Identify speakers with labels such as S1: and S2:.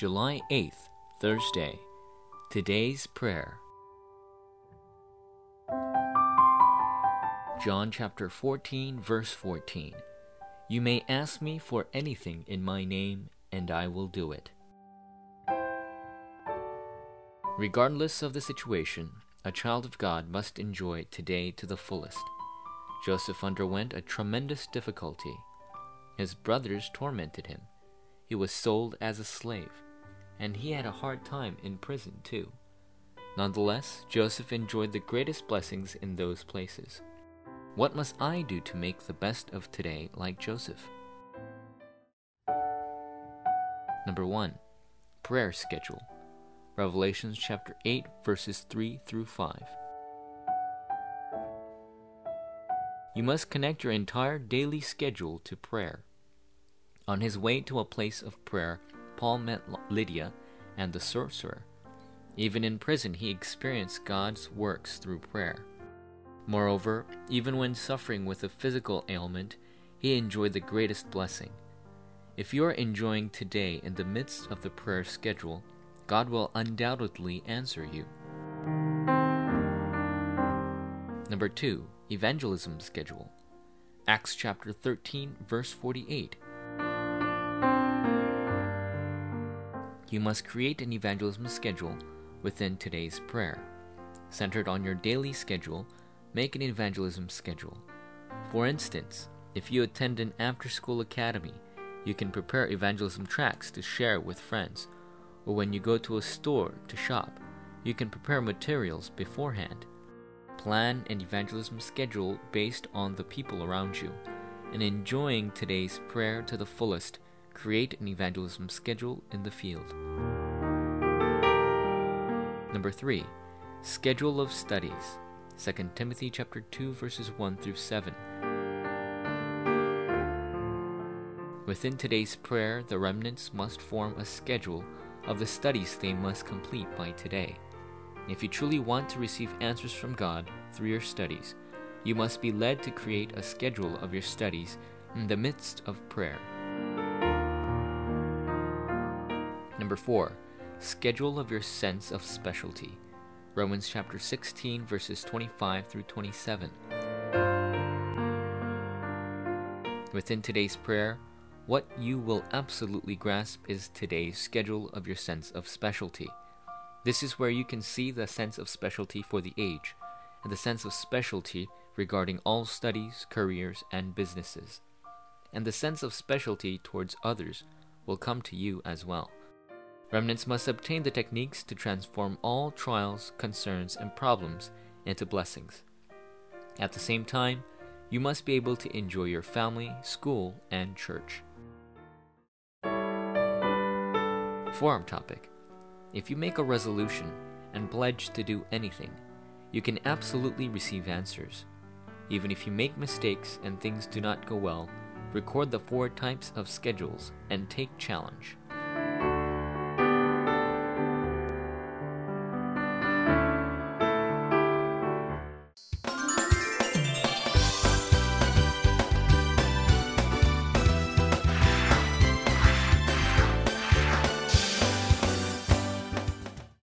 S1: July 8th, Thursday. Today's prayer. John chapter 14, verse 14. You may ask me for anything in my name, and I will do it. Regardless of the situation, a child of God must enjoy today to the fullest. Joseph underwent a tremendous difficulty. His brothers tormented him. He was sold as a slave, and he had a hard time in prison too. Nonetheless, Joseph enjoyed the greatest blessings in those places. What must I do to make the best of today like Joseph? Number 1. Prayer schedule. Revelations chapter 8 verses 3 through 5. You must connect your entire daily schedule to prayer. On his way to a place of prayer, Paul met Lydia and the sorcerer. Even in prison, he experienced God's works through prayer. Moreover, even when suffering with a physical ailment, he enjoyed the greatest blessing. If you are enjoying today in the midst of the prayer schedule, God will undoubtedly answer you. Number 2. Evangelism Schedule Acts chapter 13, verse 48. You must create an evangelism schedule within today's prayer. Centered on your daily schedule, make an evangelism schedule. For instance, if you attend an after school academy, you can prepare evangelism tracts to share with friends or when you go to a store to shop, you can prepare materials beforehand. Plan an evangelism schedule based on the people around you. And enjoying today's prayer to the fullest, create an evangelism schedule in the field. Number 3. Schedule of studies. 2 Timothy chapter 2 verses 1 through 7. Within today's prayer, the remnants must form a schedule of the studies they must complete by today. If you truly want to receive answers from God through your studies, you must be led to create a schedule of your studies in the midst of prayer. Number 4. Schedule of your sense of specialty. Romans chapter 16 verses 25 through 27. Within today's prayer, what you will absolutely grasp is today's schedule of your sense of specialty. This is where you can see the sense of specialty for the age, and the sense of specialty regarding all studies, careers, and businesses. And the sense of specialty towards others will come to you as well. Remnants must obtain the techniques to transform all trials, concerns, and problems into blessings. At the same time, you must be able to enjoy your family, school, and church. Forum topic If you make a resolution and pledge to do anything, you can absolutely receive answers. Even if you make mistakes and things do not go well, record the four types of schedules and take challenge.